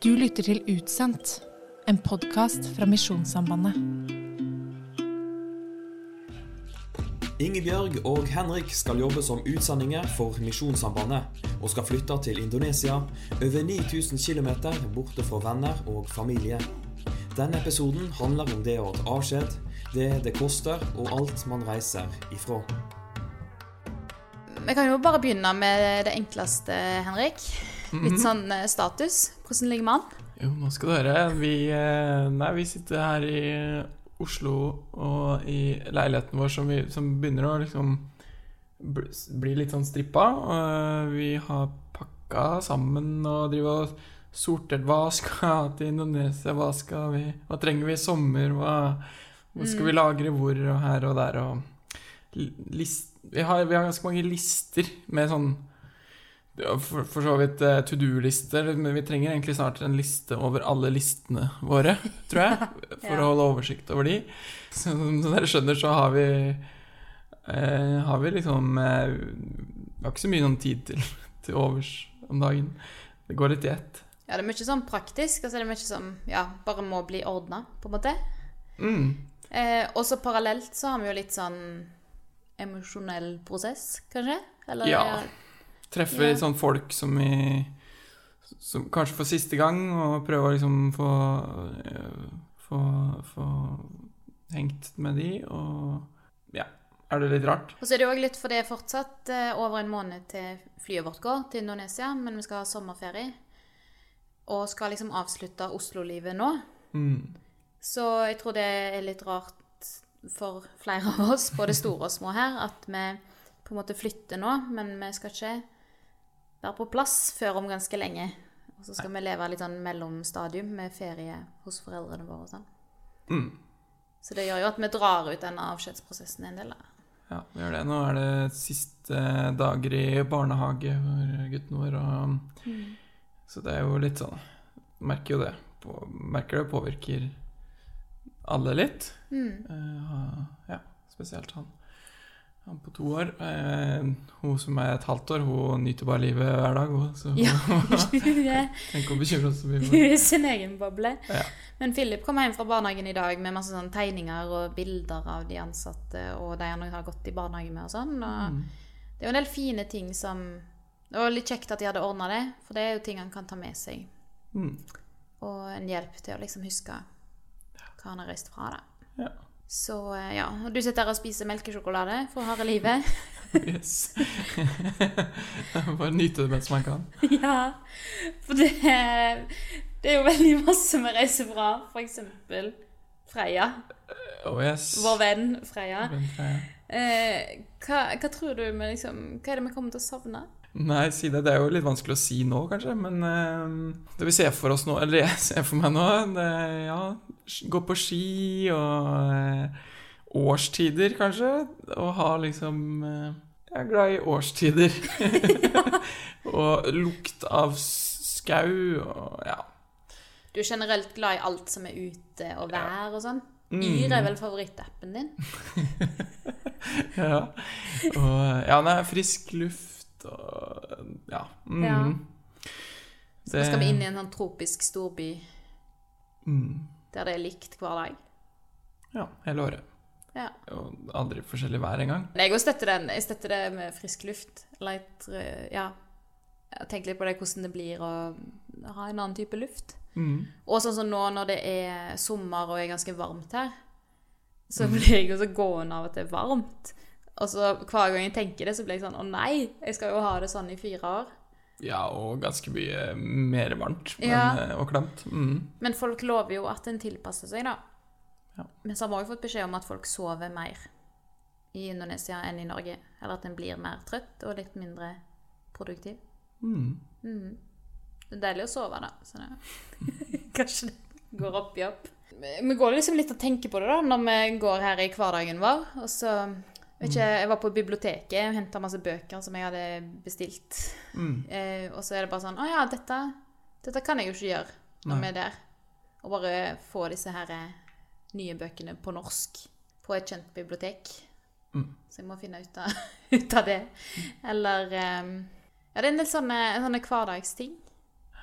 Du lytter til Utsendt, en podkast fra Misjonssambandet. Ingebjørg og Henrik skal jobbe som utsendinger for Misjonssambandet, og skal flytte til Indonesia, over 9000 km borte fra venner og familie. Denne episoden handler om det å ta avskjed, det det koster, og alt man reiser ifra. Vi kan jo bare begynne med det enkleste, Henrik. Litt Mhm. sånn eh, status. Hvordan ligger man? Jo, nå skal du høre. Vi, eh, nei, vi sitter her i Oslo og i leiligheten vår som, vi, som begynner å liksom bli litt sånn strippa. Vi har pakka sammen og driver og sortert hva skal til Indonesia, hva skal vi Hva trenger vi i sommer, hva, hva skal vi lagre hvor og her og der og list, vi, har, vi har ganske mange lister med sånn for, for så vidt uh, to do-lister, men vi trenger egentlig snart en liste over alle listene våre, tror jeg, for Ja. å holde oversikt over de. Så, som dere skjønner, så har vi uh, Har vi liksom uh, Vi har ikke så mye noen tid til, til overs om dagen. Det går litt i ett. Ja, det er mye sånn praktisk, og så er det mye som ja, bare må bli ordna, på en måte. Mm. Eh, og så parallelt så har vi jo litt sånn emosjonell prosess, kanskje? Eller, Ja. Treffe Ja. sånn folk som i som Kanskje for siste gang, og prøve å liksom få eh, Få, få hengt med de, og ja. Er det litt rart? Og så er det òg litt for det er fortsatt eh, over en måned til flyet vårt går til Indonesia, men vi skal ha sommerferie. Og skal liksom avslutte Oslo-livet nå. Mm. Så jeg tror det er litt rart for flere av oss, både store og små her, at vi på en måte flytter nå, men vi skal ikke være på plass før om ganske lenge. Og så skal vi leve litt sånn mellomstadium med ferie hos foreldrene våre og sånn. Mm. Så det gjør jo at vi drar ut den avskjedsprosessen en del. da. Ja, vi gjør det. Nå er det siste dager i barnehage for gutten vår, og Så det er jo litt sånn Merker jo det. På, merker det påvirker alle litt. Mm. Uh, ja, spesielt han. Han på to år. Eh, hun som er et halvt år, hun nyter bare livet hver dag. Hun, så Ja. er- ikke å bekymre seg så mye. hun er sin egen boble. Ja. Men Philip kom hjem fra barnehagen i dag med masse sånn tegninger og bilder av de ansatte og de han har gått i barnehage med og sånn. Og Mm. det er jo en del fine ting som Det var litt kjekt at de hadde ordna det, for det er jo ting han kan ta med seg. Mm. Og en hjelp til å liksom huske hva han har reist fra, da. Ja. Så eh, ja. Og du sitter her og spiser melkesjokolade for harde livet. Yes. Bare nyte det mens man kan. ja. For det, det er jo veldig masse vi reiser fra. For eksempel Freia. Oh yes. Vår venn Freya. Eh, hva, hva tror du med, liksom Hva er det vi kommer til å savne? Nei, si det. Det er jo litt vanskelig å si nå, kanskje. Men uh, det vi ser for oss nå, eller jeg ser for meg nå, det er ja, gå på ski og uh, årstider, kanskje. Og ha liksom uh, Jeg er glad i årstider. og lukt av skau og ja. Du er generelt glad i alt som er ute og vær og sånn. Mm. Yr er vel favorittappen din? ja. Og ja, nei, frisk luft og ja. Mm. Ja. Det, Nå skal vi inn i en sånn tropisk storby mm. der det er likt hver dag. Ja, hele året. Ja. Og aldri forskjellig vær engang. Jeg støtter den. Jeg støtter det med frisk luft. Light, ja. Jeg tenker litt på det, hvordan det blir å ha en annen type luft. Mm. Og sånn som nå når det er sommer og er ganske varmt her, så blir jeg jo så gående av at det er varmt. Og så hver gang jeg tenker det, så blir jeg sånn Å nei, jeg skal jo ha det sånn i fire år. Ja, og ganske mye mer varmt men, Ja. eh, og klemt. Mm. Men folk lover jo at en tilpasser seg, da. Ja. Men så har vi også fått beskjed om at folk sover mer i Indonesia enn i Norge. Eller at en blir mer trøtt og litt mindre produktiv. Mm. Mm. Det er deilig å sove, da. Så det, kanskje det går opp i opp. Vi går liksom litt og tenker på det da, når vi går her i hverdagen vår. Og så ikke, Jeg var på biblioteket og henta masse bøker som jeg hadde bestilt. Mm. Eh, og så er det bare sånn Å ja, dette, dette kan jeg jo ikke gjøre når vi er der. Og bare få disse her eh, nye bøkene på norsk på et kjent bibliotek. Mm. Så jeg må finne ut av, ut av det. Eller um, Ja, det er en del sånne, sånne hverdagsting.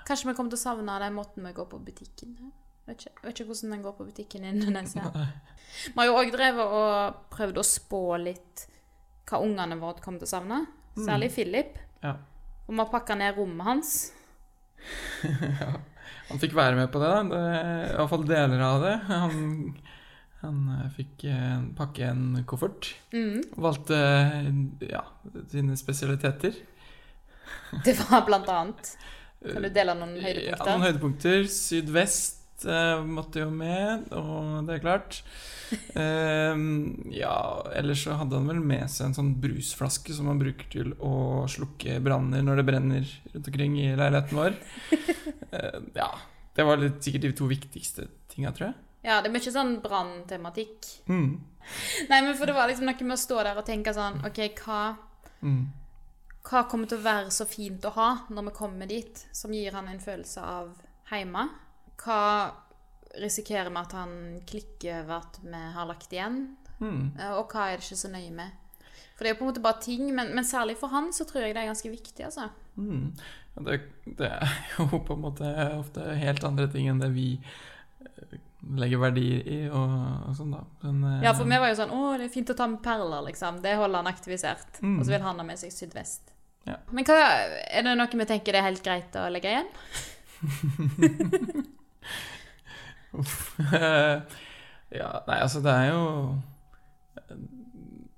kanskje vi kommer til å savne den måten vi går på butikken her. Vet ikke, vet ikke hvordan den går på butikken i Indonesia. Vi har jo òg drevet og prøvd å spå litt hva ungene våre kommer til å savne. Særlig Philip. Ja. Og vi har pakka ned rommet hans. Han fikk være med på det, da. Det, fall deler av det. Han, han eh, fikk eh, pakke en koffert. Mm. Valgte eh, ja, sine spesialiteter. Det var blant annet. Kan du dele noen høydepunkter? Ja, noen høydepunkter. Sydvest eh, måtte jo med, og det er klart. Ehm, ja, ellers så hadde han vel med seg en sånn brusflaske som han bruker til å slukke branner når det brenner rundt omkring i leiligheten vår. Eh, ja, det var litt, sikkert de to viktigste tinga, tror jeg. Ja, det er mye sånn branntematikk. Mm. Nei, men for det var liksom noe med å stå der og tenke sånn OK, hva, Mm. hva kommer til å være så fint å ha når vi kommer dit, som gir han en følelse av hjemme? Hva risikerer vi at han klikker over at vi har lagt igjen? Mm. Og hva er det ikke så nøye med? For det er jo på en måte bare ting, men, men særlig for han så tror jeg det er ganske viktig, altså. Mm. Det, det er jo på en måte ofte helt andre ting enn det vi eh, legger verdi i og, og sånn, da. Men, eh, Ja, for vi var jo sånn Å, det er fint å ta med perler, liksom. Det holder han aktivisert. Mm. Og så vil han ha med seg sydvest. Ja. Men hva, er det noe vi tenker det er helt greit å legge igjen? ja, nei, altså det er jo eh,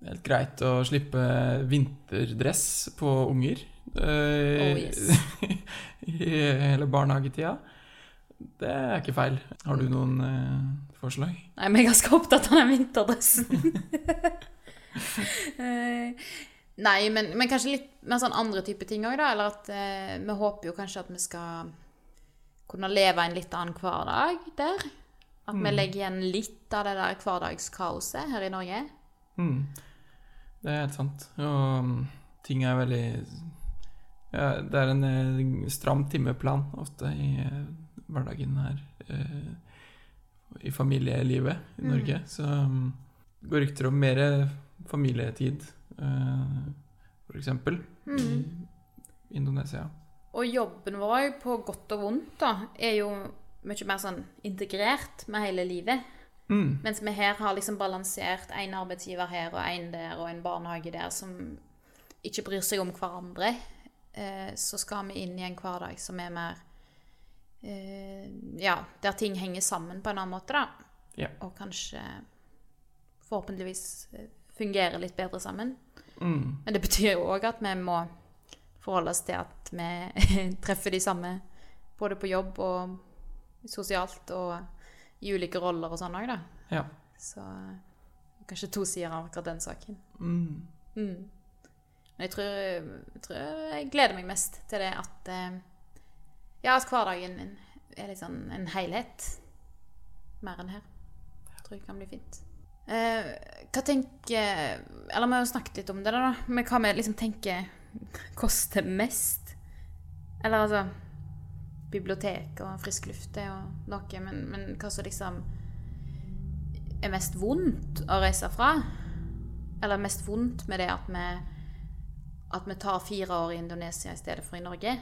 helt greit å slippe vinterdress på unger. eh, Oh, yes. I hele barnehagetida. Det er ikke feil. Har du noen eh, forslag? Nei, vi er ganske opptatt av den vinterdressen. Nei, men, men kanskje litt mer sånn andre type ting òg, da. Eller at vi håper jo kanskje at vi skal kunne leve en litt annen hverdag der. At vi Mm. legger igjen litt av det der hverdagskaoset her i Norge. Mm. Det er helt sant. Og mm, ting er veldig ja, Det er en eh, stram timeplan ofte i eh, hverdagen her eh, i familielivet i Mm. Norge. Så mm, det går rykter om mer familietid, eh, eksempel, Mm. i Indonesia. Og jobben vår, på godt og vondt, da, er jo mye mer sånn integrert med hele livet. Mm. Mens vi her har liksom balansert en arbeidsgiver her og en der og en barnehage der som ikke bryr seg om hverandre, eh, så skal vi inn i en hverdag som er mer eh, Ja, der ting henger sammen på en annen måte, da. Ja. Og kanskje forhåpentligvis fungerer litt bedre sammen. Mm. Men det betyr jo òg at vi må forholde oss til at vi treffer de samme både på jobb og sosialt og i ulike roller og sånn òg, da. Ja. Så kanskje to sider av akkurat den saken. Mm. Mm. Men jeg tror, jeg tror jeg gleder meg mest til det at eh, Ja, at hverdagen min er litt sånn en helhet. Mer enn her. Jeg tror det kan bli fint. Eh, hva tenker Eller vi har jo snakket litt om det, da. Men hva vi liksom tenker koster mest? Eller altså Bibliotek og frisk luft er jo noe, men, men hva som liksom er mest vondt å reise fra? Eller mest vondt med det at vi, at vi tar fire år i Indonesia i stedet for i Norge.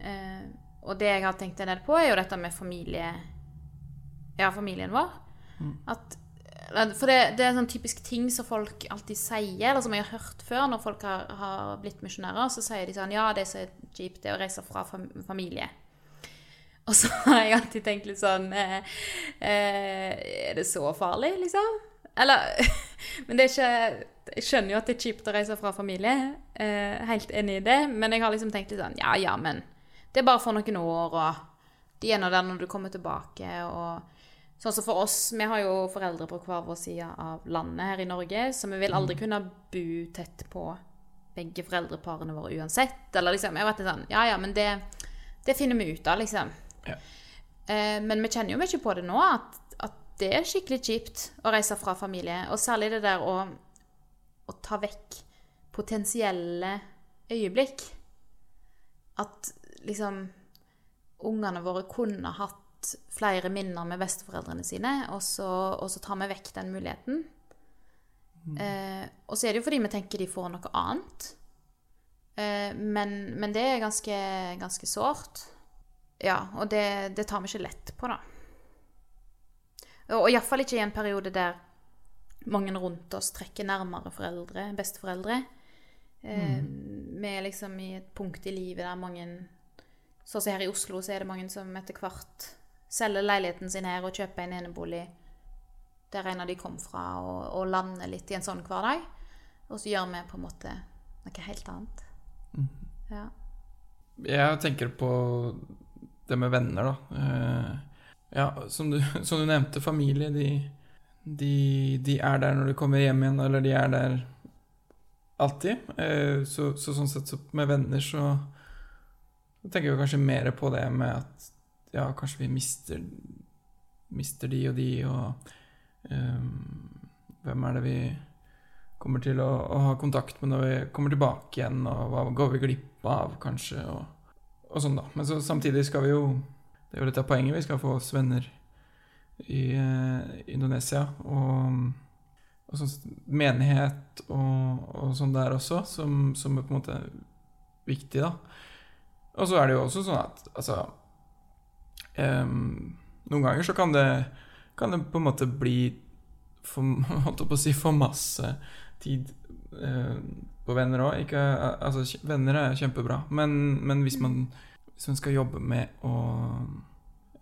Eh, og det jeg har tenkt en del på, er jo dette med familie Ja, familien vår. At, eller, for det, det er en sånn typisk ting som folk alltid sier, eller som jeg har hørt før når folk har, har blitt misjonærer. Så sier de sånn Ja, det som er kjipt, det å reise fra fam familie. Og så har jeg alltid tenkt litt sånn eh, eh, Er det så farlig, liksom? Eller Men det er ikke Jeg skjønner jo at det er kjipt å reise fra familie. Eh, helt enig i det. Men jeg har liksom tenkt litt sånn Ja, ja, men det er bare for noen år, og de er nå der når du kommer tilbake, og Sånn som for oss, vi har jo foreldre på hver vår side av landet her i Norge, så vi vil aldri kunne bo tett på begge foreldreparene våre uansett. Eller liksom, jeg vet ikke sånn, ja ja, men det, det finner vi ut av, liksom. Ja. Eh, men vi kjenner jo mye på det nå, at, at det er skikkelig kjipt å reise fra familie. Og særlig det der å, å ta vekk potensielle øyeblikk. At liksom ungene våre kunne hatt flere minner med besteforeldrene sine, og så, og så tar vi vekk den muligheten. Eh, og så er det jo fordi vi tenker de får noe annet. Eh, men, men det er ganske, ganske sårt. Ja, og det, det tar vi ikke lett på, da. Og, og iallfall ikke i en periode der mange rundt oss trekker nærmere foreldre, besteforeldre. Eh, Vi er liksom i et punkt i livet der mange Sånn som her i Oslo, så er det mange som etter hvert selger leiligheten sin her og kjøpe en enebolig der en av de kom fra, og, og lande litt i en sånn hverdag. Og så gjør vi på en måte noe helt annet. Ja. Jeg tenker på det med venner, da. Eh, ja, som du, som du nevnte, familie, de, de, de er der når du kommer hjem igjen, eller de er der alltid. Eh, så, så sånn sett så med venner så tenker vi kanskje mer på det med at ja, kanskje vi mister, mister de og de, og um, hvem er det vi kommer til å, å ha kontakt med når vi kommer tilbake igjen, og hva går vi glipp av, kanskje, og, og sånn, da. Men så samtidig skal vi jo Det er jo litt av poenget, vi skal få oss venner i eh, Indonesia, og, og sånn menighet og, og sånn der også, som, som er på en måte viktig, da. Og så er det jo også sånn at altså em, Noen ganger så kan det, kan det på en måte bli for, holdt på å si, for masse tid uh, på venner òg. Altså, venner er kjempebra, men, men hvis, man, hvis man skal jobbe med å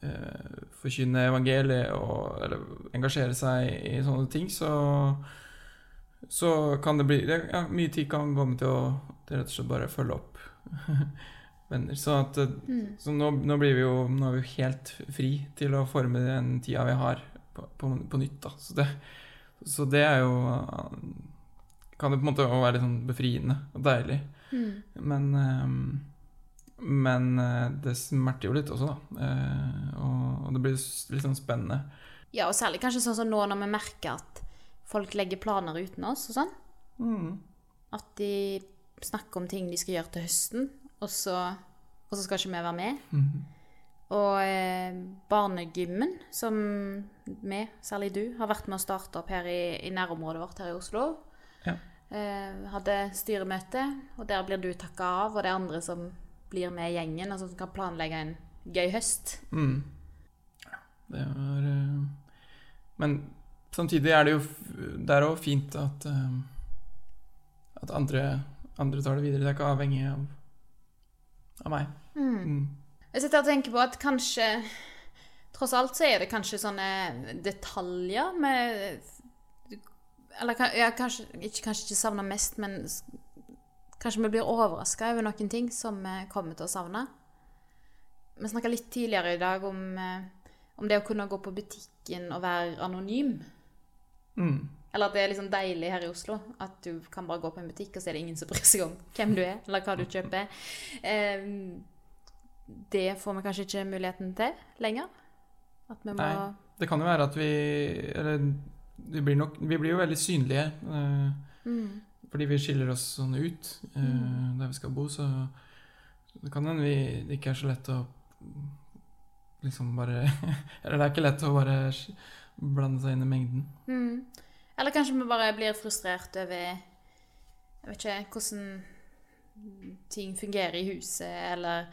uh, forkynne evangeliet og eller engasjere seg i sånne ting, så så kan det bli ja, Mye tid kan gå med til å til rett og slett bare følge opp venner. Så, at, eh, Mm. så nå, nå blir vi jo Nå er vi jo helt fri til å forme den tida vi har, på, på, på nytt. da Så det, så det er jo eh, Kan det på en måte være litt sånn befriende og deilig. Mm. Men eh, Men det smerter jo litt også, da. Og, og det blir litt sånn spennende. Ja, og særlig kanskje sånn som nå når vi merker at folk legger planer uten oss og sånn. Mm. At de snakker om ting de skal gjøre til høsten, og så, og så skal ikke vi være med. Mhm. Og eh, barnegymmen, som vi, særlig du, har vært med å starte opp her i, i nærområdet vårt her i Oslo. Ja. Eh, hadde styremøte, og der blir du takka av, og det er andre som blir med i gjengen, altså som kan planlegge en gøy høst. Mm. Det var eh, Men samtidig er det jo Det er òg fint at eh, At andre, andre tar det videre. Det er ikke avhengig av, av meg. Mm. Jeg sitter og tenker på at kanskje Tross alt så er det kanskje sånne detaljer med Eller ja, kanskje ikke, kanskje ikke savner mest, men kanskje vi blir overraska over noen ting som vi kommer til å savne. Vi snakka litt tidligere i dag om, eh, om det å kunne gå på butikken og være anonym. Mm. Eller at det er liksom deilig her i Oslo. At du kan bare gå på en butikk, og så er det ingen som bryr seg om hvem du er, eller hva du kjøper. Eh, det får vi kanskje ikke muligheten til lenger. At vi må Nei. Det kan jo være at vi Eller vi blir, nok, vi blir jo veldig synlige. eh, mm, fordi vi skiller oss sånn ut eh, der vi skal bo, så det kan hende det ikke er så lett å liksom bare Eller det er ikke lett å bare blande seg inn i mengden. mm. Eller kanskje vi bare blir frustrert over Jeg vet ikke hvordan ting fungerer i huset, eller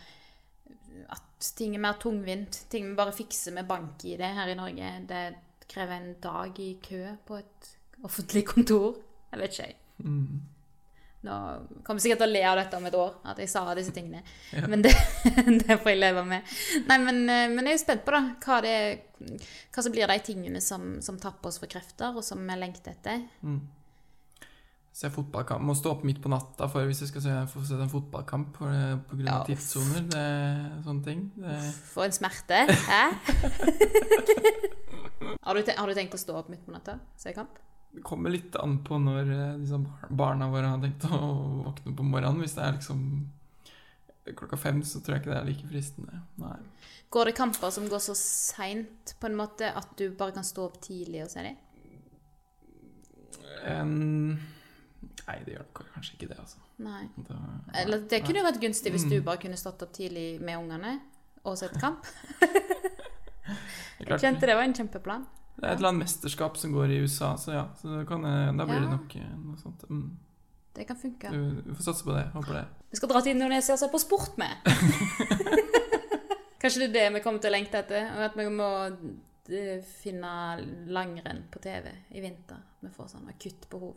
at ting er mer tungvint. Ting vi bare fikser med bank i det her i Norge. Det krever en dag i kø på et offentlig kontor. Jeg vet ikke, jeg. Mm. Nå kommer jeg sikkert til å le av dette om et år, at jeg sa disse tingene. Ja. Men det, det får jeg leve med. Nei, men, eh, men jeg er jo spent på da, hva, det, hva som blir de tingene som, som tapper oss for krefter, og som vi lengter etter. Mm. Se fotballkamp. Må stå opp midt på natta for hvis jeg skal se, få se en fotballkamp pga. på grunn Ja. tidssoner. Det sånne ting. Det, For en smerte. Hæ? har, du tenkt, har du tenkt å stå opp midt på natta? Se kamp? Det kommer litt an på når liksom, barna våre har tenkt å våkne på morgenen. Hvis det er liksom klokka fem, så tror jeg ikke det er like fristende. Nei. Går det kamper som går så seint på en måte at du bare kan stå opp tidlig og se dem? Um, nei, det gjør kanskje ikke det, altså. Nei. Da, Eller det kunne jo vært gunstig hvis du Mm. bare kunne stått opp tidlig med ungene og sett kamp. Jeg kjente det var en kjempeplan. Det er et eller annet mesterskap som går i USA, så ja. Så det kan, da blir det nok eh, noe sånt. Mm. Det kan funke. Du, vi får satse på det. Håper det. Vi skal dra til Indonesia og se på sport med. Kanskje det er det vi kommer til å lengte etter? Og at vi må eh, finne langrenn på TV i vinter. Vi får sånn akutt behov.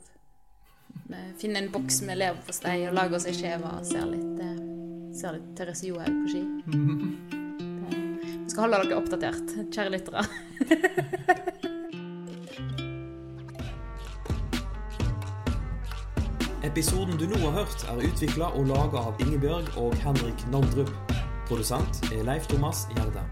Vi finner en boks med leverpostei og lager oss ei skive og ser litt, eh, ser litt Therese Johaug på ski. Skal holde dere oppdatert, kjære lyttere. Episoden du nå har hørt, er utvikla og laga av Ingebjørg og Henrik Nandrup. Produsent er Leif Thomas Gjerde.